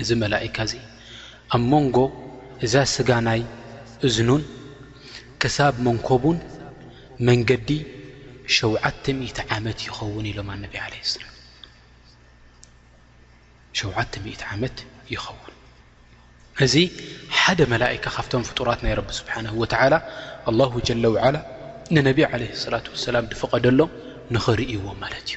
እዚ መላኢካ'ዚ ኣብ መንጎ እዛ ስጋ ናይ እዝኑን ክሳብ መንኮቡን መንገዲ ሸውዓተ ሚእቲ ዓመት ይኸውን ኢሎም ኣነቢ ዓለይሂ ሰላም። ሸውዓተ ሚእቲ ዓመት ይኸውን። እዚ ሓደ መላኢካ ካብቶም ፍጡራት ናይ ረቢ ስብሓነሁ ወተዓላ ኣላሁ ጀለ ውዓላ ንነቢ ዓለይሂ ሰላቱ ወሰላም ዝፈቐደሎም ንኽርእይዎ ማለት እዩ።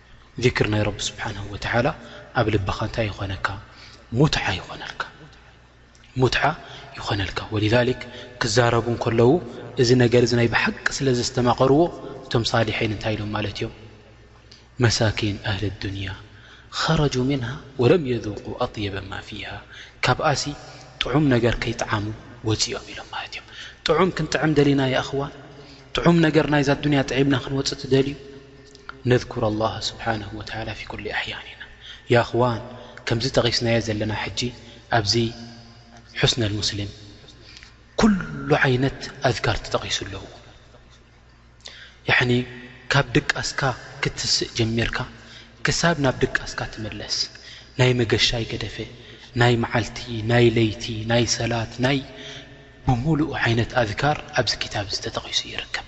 ዚክር ናይ ረቢ ስብሓነሁ ወተዓላ ኣብ ልብኻ እንታይ ይኾነካ ሙትዓ ይኾነልካ ሙትዓ ይኾነልካ ወሊዛሊክ ክዛረቡ እንከለዉ እዚ ነገር እዚ ናይ ብሓቂ ስለ ዘስተማቐርዎ እቶም ሳሊሒን እንታይ ኢሎም ማለት እዮም መሳኪን ኣህሊ ዱንያ ኸረጁ ምንሃ ወለም የذቁ ኣጥየበ ማ ፊሃ ካብኣሲ ጥዑም ነገር ከይጠዓሙ ወፂኦም ኢሎም ማለት እዮም ጥዑም ክንጥዕም ደሊና ይኣኽዋን ጥዑም ነገር ናይዛ ኣዱንያ ጥዒምና ክንወፅእ ትደልዩ ነዝኩር ኣላህ ስብሓነሁ ወተዓላ ፊ ኩሊ ኣሕያኒና ያኣኽዋን ከምዚ ጠቒስናዮ ዘለና ሕጂ ኣብዚ ሑስነል ሙስሊም ኩሉ ዓይነት ኣዝካር ተጠቒሱ ኣለዉ ያዕኒ ካብ ድቃስካ ክትስእ ጀሚርካ ክሳብ ናብ ድቃስካ ትምለስ ናይ መገሻ ኣይገደፈ ናይ መዓልቲ ናይ ለይቲ ናይ ሰላት ናይ ብምሉኡ ዓይነት ኣዝካር ኣብዚ ክታብ እዚ ተጠቒሱ ይርከብ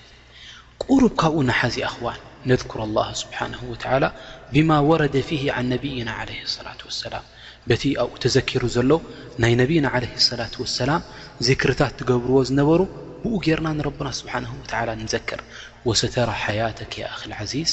ቁሩብ ካብኡ ንሓዝ ይኣኽዋን ነዝኩር ኣላህ ስብሓነሁ ወተዓላ ቢማ ወረደ ፊሂ ዓን ነቢይና ዓለይሂ ሰላቱ ወሰላም በቲ ኣብኡ ተዘኪሩ ዘሎ ናይ ነቢይና ዓለይሂ ሰላቱ ወሰላም ዚክርታት ትገብርዎ ዝነበሩ ብኡ ጌርና ንረብና ስብሓነሁ ወተዓላ ንዘክር ወሰተራ ሓያተክ ያ ኣኺል ዓዚዝ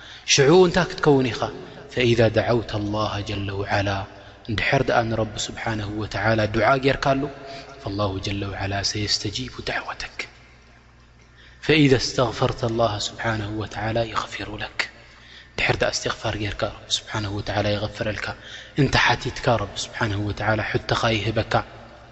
شعء كتكون فإذا دعوت الله جل وعلى دحر د نرب سبحانه وتعلى دعا رك له فالله جل وعلى سيستجيب دعوتك فإذا استغفرت الله سبحانه وتعالى يغفر لك در د استغفار رك رب سبحانه وتعالى يغفرلك نت حتيتك رب سبحانه وتعالى حتيهبك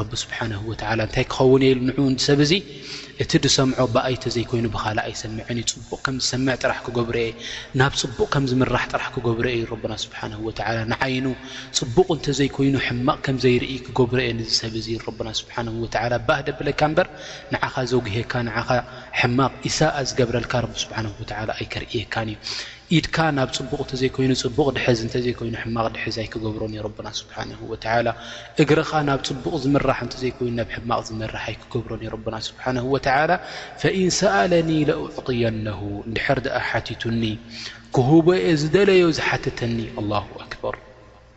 ረቢ ስብሓነሁ ወተዓላ እንታይ ክኸውን እየ ኢሉ ንዑ ሰብ እዚ እቲ ዝሰምዖ ብኣይ ተዘይኮይኑ ብኻልእ ኣይሰምዕን እዩ ፅቡቕ ከም ዝሰምዕ ጥራሕ ክገብሮ እየ ናብ ፅቡቕ ከም ዝምራሕ ጥራሕ ክገብሮ እየ ረብና ስብሓነሁ ወተዓላ ንዓይኑ ፅቡቕ እንተዘይኮይኑ ሕማቕ ከም ዘይርኢ ክገብሮ እየ ንዚ ሰብ እዚ ረብና ስብሓነሁ ወተዓላ ባህ ደብለካ እምበር ንዓኻ ዘጉሄካ ንዓኻ ሕማቕ ኢሳኣ ዝገብረልካ ረቢ ስብሓነሁ ወተዓላ ኣይከርእየካን እዩ ኢድካ ናብ ጽቡቕ ተዘይኮይኑ ጽቡቕ ድሐዝ እንተዘይኮይኑ ሕማቕ ድሕዝ ኣይክገብሮን እዩ ረብና ስብሓነሁ ወተዓላ እግርኻ ናብ ጽቡቕ ዝምራሕ እንተዘይኮይኑ ናብ ሕማቕ ዝመርሕ ኣይክገብሮን እዩ ረብና ስብሓነሁ ወተዓላ ፈኢን ሰኣለኒ ለኡዕጥየነሁ እንድሕር ድኣ ሓቲቱኒ ክህቦ እየ ዝደለዮ ዝሓተተኒ ኣላሁ ኣክበር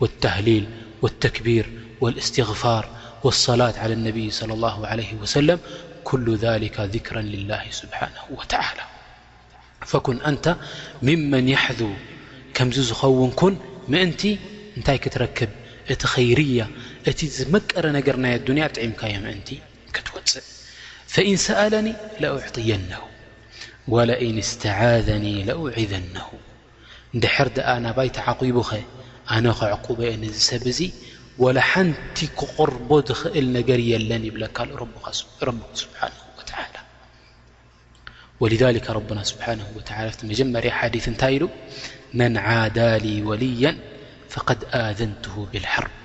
واتليل والتكبير والاستغفار والاة علىابيلى الله عليه وسلمكل ذلك ذكرا لله سبحانه وتعلىفكن ن ممن يحذو كم ون ك ن تركب خيرية مر ر الم فن سألني لأعطينه ولئن استعاذني لأعذنه እንድሕር ደኣ ናባይ ተዓቚቡኸ ኣነ ከዕቍቦ'የ ነዚ ሰብ እዚ ወላ ሓንቲ ክቐርቦ ዝኽእል ነገር የለን ይብለካ ኣሎ ረብኻ ስብሓነሁ ወተዓላ ወሊዛሊከ ረብና ስብሓነሁ ወተዓላ ኣብቲ መጀመርያ ሓዲት እንታይ ኢሉ መን ዓዳሊ ወልየን ፈቐድ ኣዘንትሁ ብልሓርብ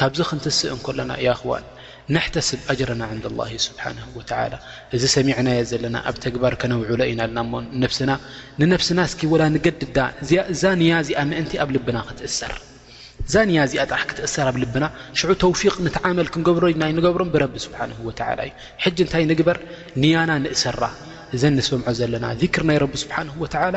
ካብዚ ክንትስእ እንከሎና ያኣኽዋን ነሕተስብ ኣጅረና ዕንደ ላሂ ስብሓነሁ ወተዓላ እዚ ሰሚዕናዮ ዘለና ኣብ ተግባር ከነውዕሎ ኢና ልና እሞ ነብስና ንነብስና እስኪ ወላ ንገድዳ እዛ ንያ እዚኣ ምእንቲ ኣብ ልብና ክትእሰር እዛ ንያ እዚኣ ጥራሕ ክትእሰር ኣብ ልብና ሽዑ ተውፊቅ ንትዓመል ክንገብሮ ናይ ንገብሮም ብረቢ ስብሓን ወተላ እዩ ሕጂ እንታይ ንግበር ንያና ንእሰራ እዘን ንሰምዖ ዘለና ዚክር ናይ ረቢ ስብሓን ወተላ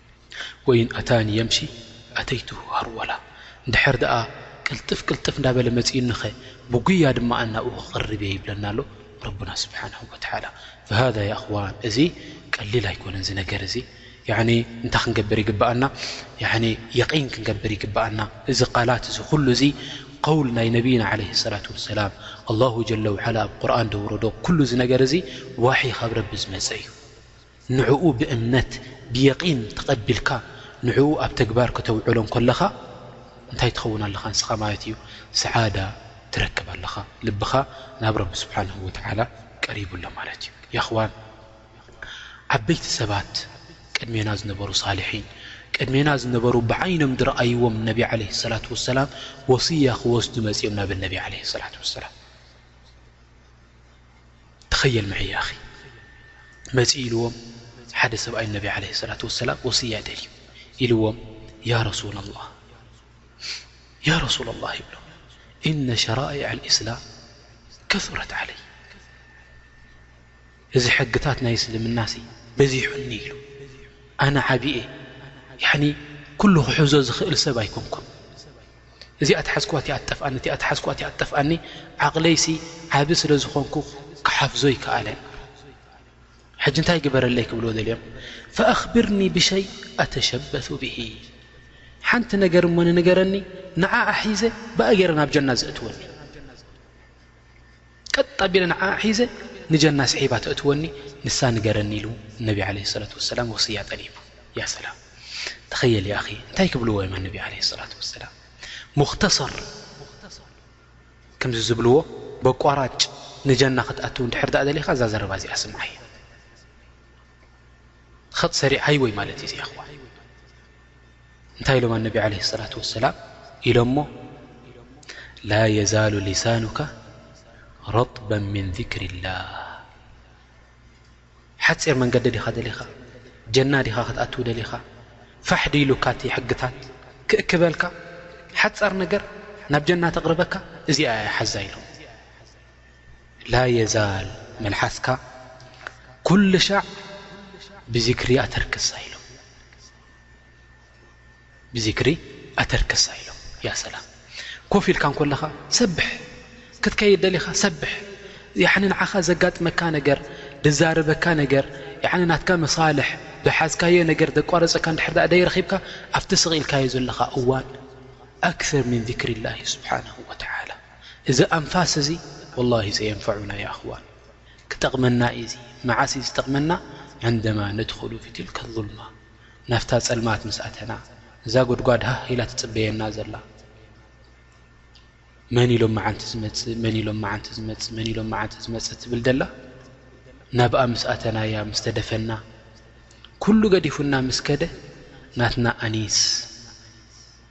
ወኢን ኣታኒ የምሺ ኣተይቱሁ ሃርወላ፣ እንድሕር ደኣ ቅልጥፍ ቅልጥፍ እንዳበለ መጺኡኒኸ ብጉያ ድማ ናብኡ ክቕርብ እየ ይብለና ኣሎ ረቡና ስብሓነሁ ወተዓላ። ፈሃዛ ያ እኽዋን እዚ ቀሊል ኣይኮነን እዚ ነገር እዚ ያዕኒ እንታይ ክንገብር ይግበኣና ያዕኒ የቒን ክንገብር ይግበኣና እዚ ቃላት እዚ ኩሉ እዚ ቐውል ናይ ነብይና ዓለይሂ ሰላቱ ወሰላም ኣላሁ ጀለ ውዓላ ኣብ ቁርኣን ዘውረዶ ኩሉ እዚ ነገር እዚ ዋሕይ ካብ ረቢ ዝመጸ እዩ። ንዕኡ ብእምነት ብየቂን ተቐቢልካ ንዕኡ ኣብ ተግባር ከተውዕሎ እንከለኻ እንታይ ትኸውን ኣለኻ ንስኻ ማለት እዩ ሰዓዳ ትረክብ ኣለኻ ልብኻ ናብ ረቢ ስብሓን ወተዓላ ቀሪቡ ኣሎ ማለት እዩ የኽዋን ዓበይቲ ሰባት ቅድሜና ዝነበሩ ሳልሒን ቅድሜና ዝነበሩ ብዓይኖም ድረኣይዎም ነቢ ዓለ ሰላት ወሰላም ወስያ ክወስዱ መፂኦም ናብ ነቢ ዓለ ሰላት ወሰላም ተኸየል መዐይ ያኣኺ መጺኡ ኢልዎም ሓደ ሰብኣይ ነቢ ዓለ ሰላት ወሰላም ወስያ ደልዩ ኢልዎም ያ ረሱላ ላህ ያ ረሱላ ላህ ይብሎ እነ ሸራይዓ ልእስላም ከሱረት ዓለይ እዚ ሕግታት ናይ እስልምናሲ በዚሑኒ ኢሉ ኣነ ዓብየ ኩሉ ክሕዞ ዝኽእል ሰብ ኣይኮንኩን እዚኣ ተሓዝክዋ እቲኣ ትጠፍኣኒ እቲኣ ተሓዝክዋ እቲኣ ትጠፍኣኒ ዓቕለይሲ ዓቢ ስለ ዝኾንኩ ክሓፍዞ ኣይከኣለን ሕጂ እንታይ ግበረለይ ክብልዎ ደልዮም ፈኣኽብርኒ ብሸይ ኣተሸበቱ ብሂ ሓንቲ ነገር እሞ ንንገረኒ ንዓኣ ሒዘ ብኣ ገይረ ናብ ጀና ዘእትወኒ ቀጥ ኣቢለ ንዓኣ ሒዘ ንጀና ስሒባ ተእትወኒ ንሳ ንገረኒ ኢሉ ነቢ ዓለይሂ ሰላቱ ወሰላም ወስያ ጠሊቡ ያ ሰላም ተኸየል ያኣኺ እንታይ ክብልዎ እዮም ኣነቢ ዓለይሂ ሰላቱ ወሰላም ሙኽተሰር ከምዚ ዝብልዎ በቋራጭ ንጀና ክትኣትው እንድሕር ደኣ ደሊኻ እዛ ዘረባ እዚኣ ስምዓያ ኸጥ ሰሪዓይ ወይ ማለት እዩ እዚኣኹዋ እንታይ ኢሎም ኣነቢ ዓለ ሰላት ወሰላም ኢሎሞ ላ የዛሉ ሊሳኑካ ረጥበ ምን ذክር ላህ ሓፂር መንገዲ ዲኻ ደሊኻ ጀና ዲኻ ክትኣትው ደሊኻ ፋሕዲ ኢሉካ እቲ ሕግታት ክእክበልካ ሓፃር ነገር ናብ ጀና ተቕርበካ እዚኣ ሓዛ ኢሎም ላ የዛል መልሓስካ ኩሉ ሻዕ ብዚክሪ ኣተርክሳ ኢሎም ብዚክሪ ኣተርክሳ ኢሎም ያ ሰላም ኮፍ ኢልካ እንኮለኻ ሰብሕ ክትከይድ ደሊኻ ሰብሕ ያኒ ንዓኻ ዘጋጥመካ ነገር ድዛረበካ ነገር ያኒ ናትካ መሳልሕ ብሓዝካዮ ነገር ዘቋረፀካ እንድሕር ዳኣ ደይረኺብካ ኣብቲ ስቕ ኢልካዮ ዘለኻ እዋን ኣክር ምን ዚክሪ ላሂ ስብሓን ወተላ እዚ ኣንፋስ እዚ ወላሂ ሰየንፈዑና ያኣኽዋን ክጠቕመና እዩ እዚ መዓስ እዩ ዝጠቕመና ዕንደማ ነድኹሉ ፊ ትልከ ዙልማ ናፍታ ጸልማት ምስ ኣተና እዛ ጎድጓድ ሃህ ኢላ ትጽበየና ዘላ መን ኢሎም መዓንቲ ዝመጽእ መን ኢሎም መዓንቲ ዝመጽእ መን ኢሎም መዓንቲ ዝመጽእ ትብል ደላ ናብኣ ምስ ኣተናያ ምስ ተደፈና ኩሉ ገዲፉና ምስ ከደ ናትና ኣኒስ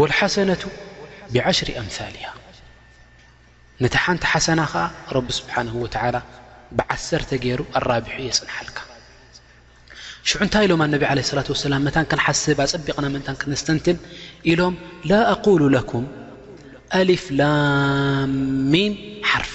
ወልሓሰነቱ ብዓሽሪ ኣምሳሊሃ ነቲ ሓንቲ ሓሰና ኸዓ ረቢ ስብሓን ወተዓላ ብዓሰርተ ገይሩ ኣራቢሑ የፅንሓልካ ሽዑ እንታይ ኢሎም ኣነቢ ዓለ ስላት ወሰላም መታን ክንሓስብ ኣፀቢቕና መታን ክነስተንትን ኢሎም ላ ኣቁሉ ለኩም ኣሊፍ ላሚም ሓርፍ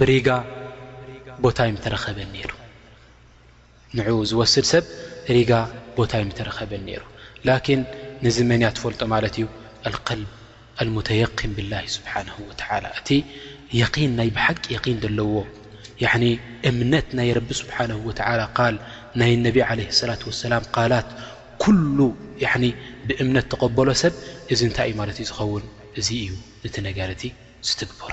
ብሪጋ ቦታይ ምተረኸበን ነይሩ ንዑኡ ዝወስድ ሰብ ሪጋ ቦታይ ምተረኸበን ነይሩ ላኪን ነዚ መንያ ትፈልጦ ማለት እዩ ኣልቀልብ ኣልሙተየቅን ብላሂ ስብሓንሁ ወተላ እቲ የን ናይ ብሓቂ የን ዘለዎ ያኒ እምነት ናይ ረቢ ስብሓንሁ ወተላ ቃል ናይ ነቢ ዓለ ሰላት ወሰላም ቃላት ኩሉ ኒ ብእምነት ተቐበሎ ሰብ እዚ እንታይ እዩ ማለት እዩ ዝኸውን እዚ እዩ ነቲ ነገር እቲ ዝትግበሮ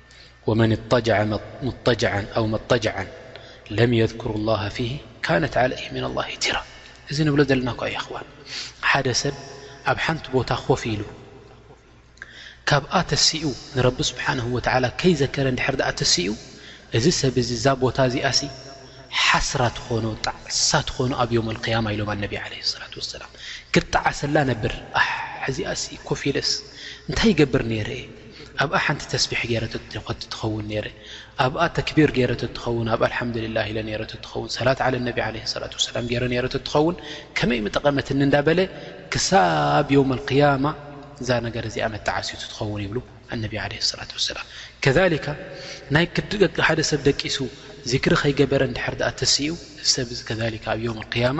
ወመን እضጠጀዐ ሙጠጀዐን ኣው መጠጀዐን ለም የዝኩሩ ላሃ ፊሂ ካነት ዓለይሂ ምና ላሂ ቲራ እዚ ንብሎ ዘለና እኳ እዩ የሕዋን ሓደ ሰብ ኣብ ሓንቲ ቦታ ኮፍ ኢሉ ካብኣ ተሲኡ ንረቢ ስብሓንሁ ወተዓላ ከይዘከረ እንድሕር ድኣ ተሲኡ እዚ ሰብ እዚ እዛ ቦታ እዚኣሲ ሓስራ ትኾኖ ጣዕሳ ትኾኖ ኣብ ዮም ኣልቅያማ ኢሎም ኣነቢ ዓለ ሰላት ወሰላም ክጣዓሰላ ነብር ኣሕ ሕዚኣ ሲ ኮፍ ኢለስ እንታይ ይገብር ነይረ እየ ኣብኣ ሓንቲ ተስቢሕ ጌረቶ ትኸውን ኔረ ኣብኣ ተክቢር ጌረቶ ትኸውን ኣብኣ ኣልሓምዱሊላህ ኢለ ኔረቶ ትኸውን ሰላት ዓለ ነቢ ዓለይሂ ሰላቱ ወሰላም ጌረ ኔረቶ ትኸውን ከመይ ምጠቐመትኒ እንዳበለ ክሳብ የውም ኣልቅያማ እዛ ነገር እዚኣ መተዓሲቱ ትኸውን ይብሉ ኣነቢ ዓለይሂ ሰላቱ ወሰላም ከዛሊካ ናይ ክድገ ሓደ ሰብ ደቂሱ ዚክሪ ከይገበረ እንድሕር ድኣ ተሲኡ እዚ ሰብ እዚ ከዛሊካ ኣብ የውም ኣልቅያማ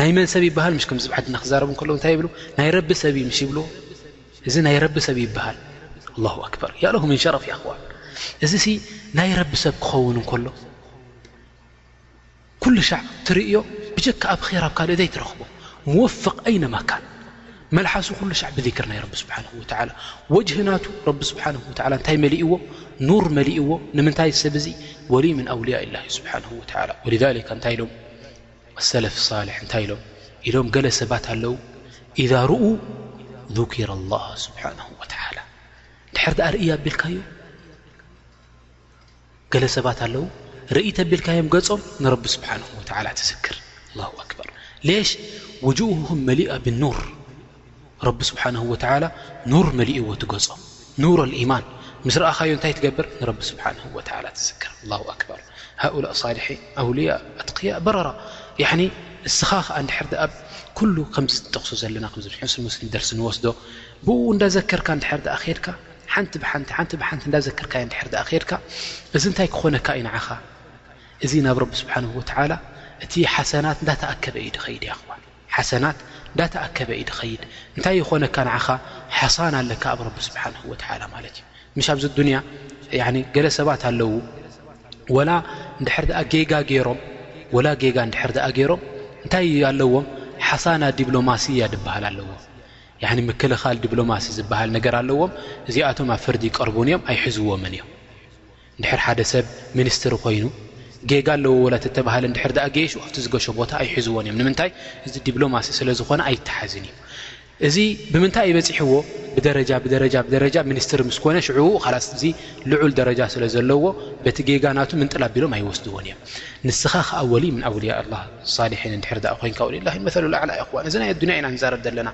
ናይ መን ሰብ ይበሃል ምሽ ከምዚ ብዓድና ክዛረቡ ከለዉ እንታይ ይብሉ ናይ ረቢ ሰብ እዩ ምሽ ይብልዎ እዚ ናይ ረቢ ሰብ ይበሃል ኣላሁ ኣክበር ያእለሁ ምን ሸረፍ ይኣኽዋ እዚ ሲ ናይ ረቢ ሰብ ክኸውን እንከሎ ኩሉ ሻዕ ትርእዮ ብጀካ ኣብ ኼር ኣብ ካልእ ዘይትረኽቦ ምወፍቕ ኣይነማካን መልሓሱ ኩሉ ሻዕ ብዚክር ናይ ረቢ ስብሓን ወተዓላ ወጅህ ናቱ ረቢ ስብሓን ወተዓላ እንታይ መሊእዎ ኑር መሊእዎ ንምንታይ ሰብ እዙ ወልይ ምን ኣውልያ ኢላ እዩ ስብሓን ወተዓላ ወልዛሊካ እንታይ ኢሎም ሰለፍ ሳልሕ እንታይ ኢሎም ኢሎም ገለ ሰባት ኣለዉ ኢዛ ርኡ ذኪረ ላه ስብሓንሁ ወተላ ድሕር ድኣ ርእይ ኣቢልካዮ ገለ ሰባት ኣለዉ ርእይ ተቢልካዮም ገጾም ንረቢ ስብሓንሁ ወተላ ትዝክር ላሁ ኣክበር ሌሽ ውጅህም መሊኣ ብኑር ረቢ ስብሓንሁ ወተዓላ ኑር መሊእዎ እቲ ገጾም ኑር ኣልኢማን ምስ ረኣኻዮ እንታይ ትገብር ንረቢ ስብሓንሁ ወተዓላ ትዝክር ኣላ ኣክበር ሃኡላእ ሳልሒን ኣውልያ ኣትክያእ በረራ ያዕኒ ንስኻ ኸዓ እንድሕር ድኣ ኩሉ ከምዚ ዝጠቕሶ ዘለና ከም ሕስን ሙስሊም ደርሲ ንወስዶ ብእኡ እንዳዘከርካ እንድሕር ድኣ ኸድካ ሓንቲ ብሓንቲ ሓንቲ ብሓንቲ እንዳዘከርካዮ እንድሕር ድኣ ኸድካ እዚ እንታይ ክኾነካ እዩ ንዓኻ እዚ ናብ ረቢ ስብሓንሁ ወተዓላ እቲ ሓሰናት እንዳተኣከበ እዩ ድኸይድ ያኹዋን ሓሰናት ዳተኣከበ እዩ ድኸይድ እንታይ ይኾነካ ንዓኻ ሓሳን ኣለካ ኣብ ረቢ ስብሓን ወተላ ማለት እዩ ምሽ ኣብዚ ኣዱንያ ገለ ሰባት ኣለዉ ወላ ንድሕር ድኣ ጌጋ ገይሮም ወላ ጌጋ ንድሕር ድኣ ገይሮም እንታይ እዩ ኣለዎም ሓሳና ዲብሎማሲ እያ ድበሃል ኣለዎ ምክልኻል ዲብሎማሲ ዝበሃል ነገር ኣለዎም እዚኣቶም ኣብ ፍርዲ ይቀርቡን እዮም ኣይሕዝዎምን እዮም እንድሕር ሓደ ሰብ ሚኒስትሪ ኮይኑ ጌጋ ኣለዎ ወላ ተተባህለ እንድሕር ደኣ ገይሹ ኣብቲ ዝገሾ ቦታ ኣይሕዝዎን እዮም ንምንታይ እዚ ዲብሎማሲ ስለ ዝኾነ ኣይተሓዝን እዩ እዚ ብምንታይ ይበፂሕዎ ብደረጃ ብደረጃ ብደረጃ ሚኒስትሪ ምስ ኮነ ሽዑ ካላስ እዚ ልዑል ደረጃ ስለ ዘለዎ በቲ ጌጋ ናቱ ምንጥል ኣቢሎም ኣይወስድዎን እዮም ንስኻ ከዓ ወልይ ምን ኣውልያ ኣላ ሳሊሒን እንድሕር ደኣ ኮይንካ ወልላሂ መሰሉ ላዕላ ይኹዋን እዚ ናይ ኣዱንያ ኢና ንዛረብ ዘለና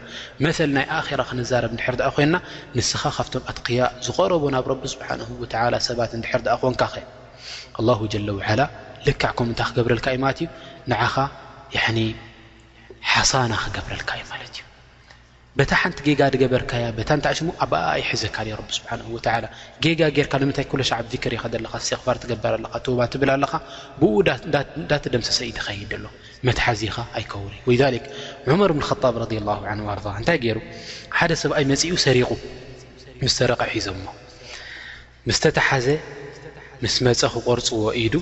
መሰል ናይ ኣኼራ ክንዛረብ እንድሕር ደኣ ኮይንና ንስኻ ካብቶም ኣትቅያ ዝቐረቡ ናብ ረቢ ስብሓንሁ ወተዓላ ሰባት እንድሕር ደኣ ኾንካኸ ኣላሁ ጀለ ውዓላ ልክዕ ከምኡ እንታይ ክገብረልካ እዩ ማለት እዩ ንዓኻ ያዕኒ ሓሳና ክገብረልካ እዩ ማለት እዩ በታ ሓንቲ ጌጋ ድገበርካያ በታ እንታይ ሽሙ ኣብኣ ኣይሕዘካ ዩ ረቢ ስብሓን ወላ ጌጋ ጌርካ ንምንታይ ኩሎ ሻዕብ ዚክር ኢኻ ዘለኻ ሴክፋር ትገበር ኣለኻ ተባ ትብል ኣለኻ ብኡ እዳተደምሰሰ እዩ ድኸይድ ኣሎ መትሓዚኻ ኣይከውን እዩ ወሊዛሊክ ዑመር እብን ኸጣብ ረድየ ላሁ ዓንሁ ኣርዳ እንታይ ገይሩ ሓደ ሰብኣይ መጺኡ ሰሪቑ ምስ ሰረቐ ሒዞሞ ምስ ተተሓዘ ምስ መጸ ክቖርጽዎ ኢዱ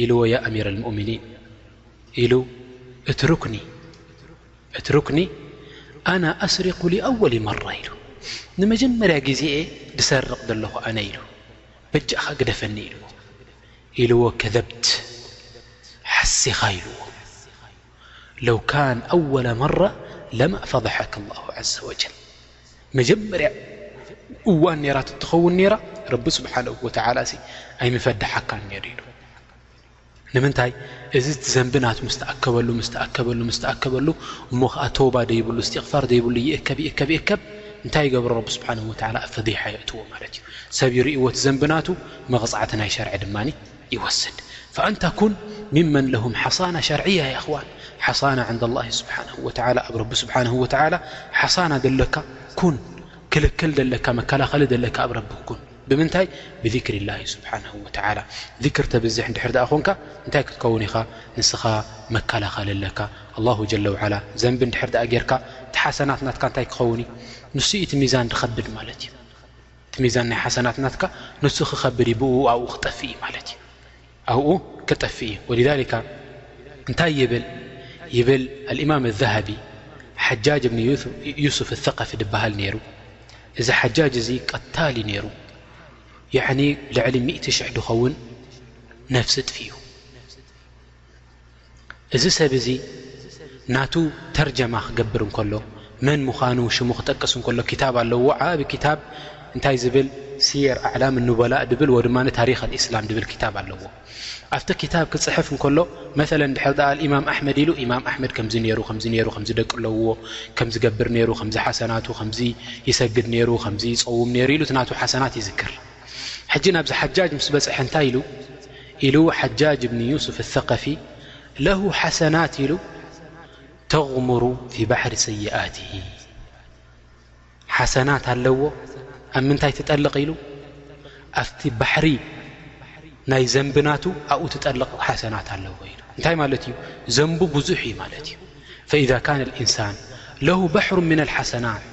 ኢልዎ ያ ኣሚር ልሙእምኒን ኢሉ እትሩክኒ እትሩክኒ ኣና ኣስሪቁ ሊኣወሊ መራ ኢሉ ንመጀመርያ ግዜ ዝሰርቕ ዘለኹ ኣነ ኢሉ በጃእኻ ግደፈኒ ኢልዎ ኢልዎ ከዘብት ሓሲኻ ኢልዎ ለው ካን ኣወለ መራ ለማ ፈደሐክ ላሁ ዓዘ ወጀል መጀመርያ እዋን ነይራ ተትኸውን ነይራ ረቢ ስብሓነሁ ወተዓላ ሲ ኣይምፈደሓካን ነይሩ ኢሉ ንምንታይ እዚ እቲ ዘንቢ ናት ምስ ተኣከበሉ ምስ ተኣከበሉ ምስ ተኣከበሉ እሞ ኸዓ ቶባ ደይብሉ እስትቕፋር ደይብሉ ይእከብ ይእከብ ይእከብ እንታይ ይገብሮ ረቢ ስብሓን ወተዓላ ኣብ ፈዲሓ የእትዎ ማለት እዩ ሰብ ይርእዎ እቲ ዘንቢ ናቱ መቕጻዕቲ ናይ ሸርዒ ድማ ይወስድ። ፈኣንታ ኩን ሚን መን ለሁም ሓሳና ሸርዕያ ያ እኽዋን ሓሳና ዕንደ ላሂ ስብሓነሁ ወተዓላ ኣብ ረቢ ስብሓነሁ ወተዓላ ሓሳና ደለካ ኩን ክልክል ደለካ መከላኸሊ ደለካ ኣብ ረቢ ኩን ብምንታይ ብዚክሪ ላሂ ስብሓነሁ ወተዓላ ዚክር ተብዝሕ እንድሕር ደኣ ኾንካ እንታይ ክትከውን ኢኻ ንስኻ መከላኸሊ ኣለካ ኣላሁ ጀለ ወዓላ ዘንቢ እንድሕር ደኣ ጌርካ እቲ ሓሰናት ናትካ እንታይ ክኸውን እዩ ንሱ እቲ ሚዛን ድኸብድ ማለት እዩ እቲ ሚዛን ናይ ሓሰናት ናትካ ንሱ ክኸብድ እዩ ብእኡ ኣብኡ ክጠፍእ እዩ ማለት እዩ ኣብኡ ክጠፍእ እዩ ወሊዛሊካ እንታይ ይብል ይብል ኣልእማም ኣዛሃቢ ሓጃጅ እብኒ ዩሱፍ ኣሰቀፊ ድበሃል ነይሩ እዚ ሓጃጅ እዚ ቀታል እዩ ነይሩ ያዕኒ ልዕሊ ሚእቲ ሽሕ ድኸውን ነፍሲ ጥፊኡ እዚ ሰብ እዚ ናቱ ተርጀማ ክገብር እንከሎ መን ምዃኑ ሽሙ ክጠቅስ እንከሎ ክታብ ኣለዎ ዓብ ክታብ እንታይ ዝብል ስየር ኣዕላም እንበላእ ድብል ወ ድማ ታሪክ ኣልእስላም ድብል ክታብ ኣለዎ ኣብቲ ክታብ ክፅሕፍ እንከሎ መለ ድሕር ዳኣ ልእማም ኣሕመድ ኢሉ እማም ኣሕመድ ከምዚ ነይሩ ከምዚ ነይሩ ከምዚ ደቂ ኣለውዎ ከምዚ ገብር ነይሩ ከምዚ ሓሰናቱ ከምዚ ይሰግድ ነይሩ ከምዚ ይፀውም ነይሩ ኢሉ እቲ ናቱ ሓሰናት ይዝክር ሕጂ ናብዚ ሓጃጅ ምስ በጽሐ እንታይ ኢሉ ኢሉ ሓጃጅ ብኒ ዩስፍ ኣثቀፊ ለሁ ሓሰናት ኢሉ ተغሙሩ ፊ ባሕሪ ሰይኣት ሓሰናት ኣለዎ ኣብ ምንታይ ትጠልቕ ኢሉ ኣብቲ ባሕሪ ናይ ዘንብናቱ ኣብኡ ትጠልቕ ሓሰናት ኣለዎ ኢሉ እንታይ ማለት እዩ ዘንቡ ብዙሕ እዩ ማለት እዩ ፈኢዛ ካነ ልእንሳን ለሁ ባሕሩ ምና ሓሰናት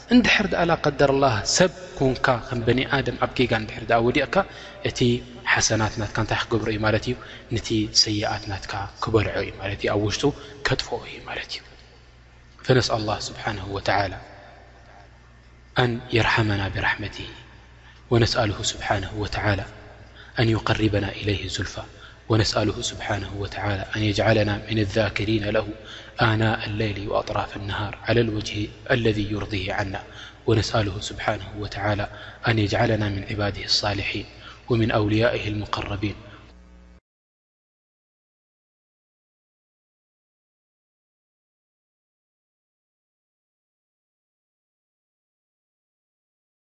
እንድሕር ድኣ ላቀደረላህ ሰብ ኮንካ ከም በኒኣደም ኣብ ጌጋ እንድሕር ድኣ ወዲቕካ እቲ ሓሰናት ናትካ እንታይ ክገብሮ እዩ ማለት እዩ ንቲ ሰይኣት ናትካ ክበልዖ እዩ ማለት እዩ ኣብ ውሽጡ ከጥፍኦ እዩ ማለት እዩ ፈነስኣላህ ስብሓንሁ ወተዓላ ኣን የርሓመና ብራሕመትሂ وነስأله ስብሓنه و ኣن يقርበና إله ዙልፋ ونسأله سبحانه وتعالى أن يجعلنا من الذاكرين له آناء الليل وأطراف النهار على الوجه الذي يرضيه عنا ونسأله سبحانه وتعالى أن يجعلنا من عباده الصالحين ومن أوليائه المقربين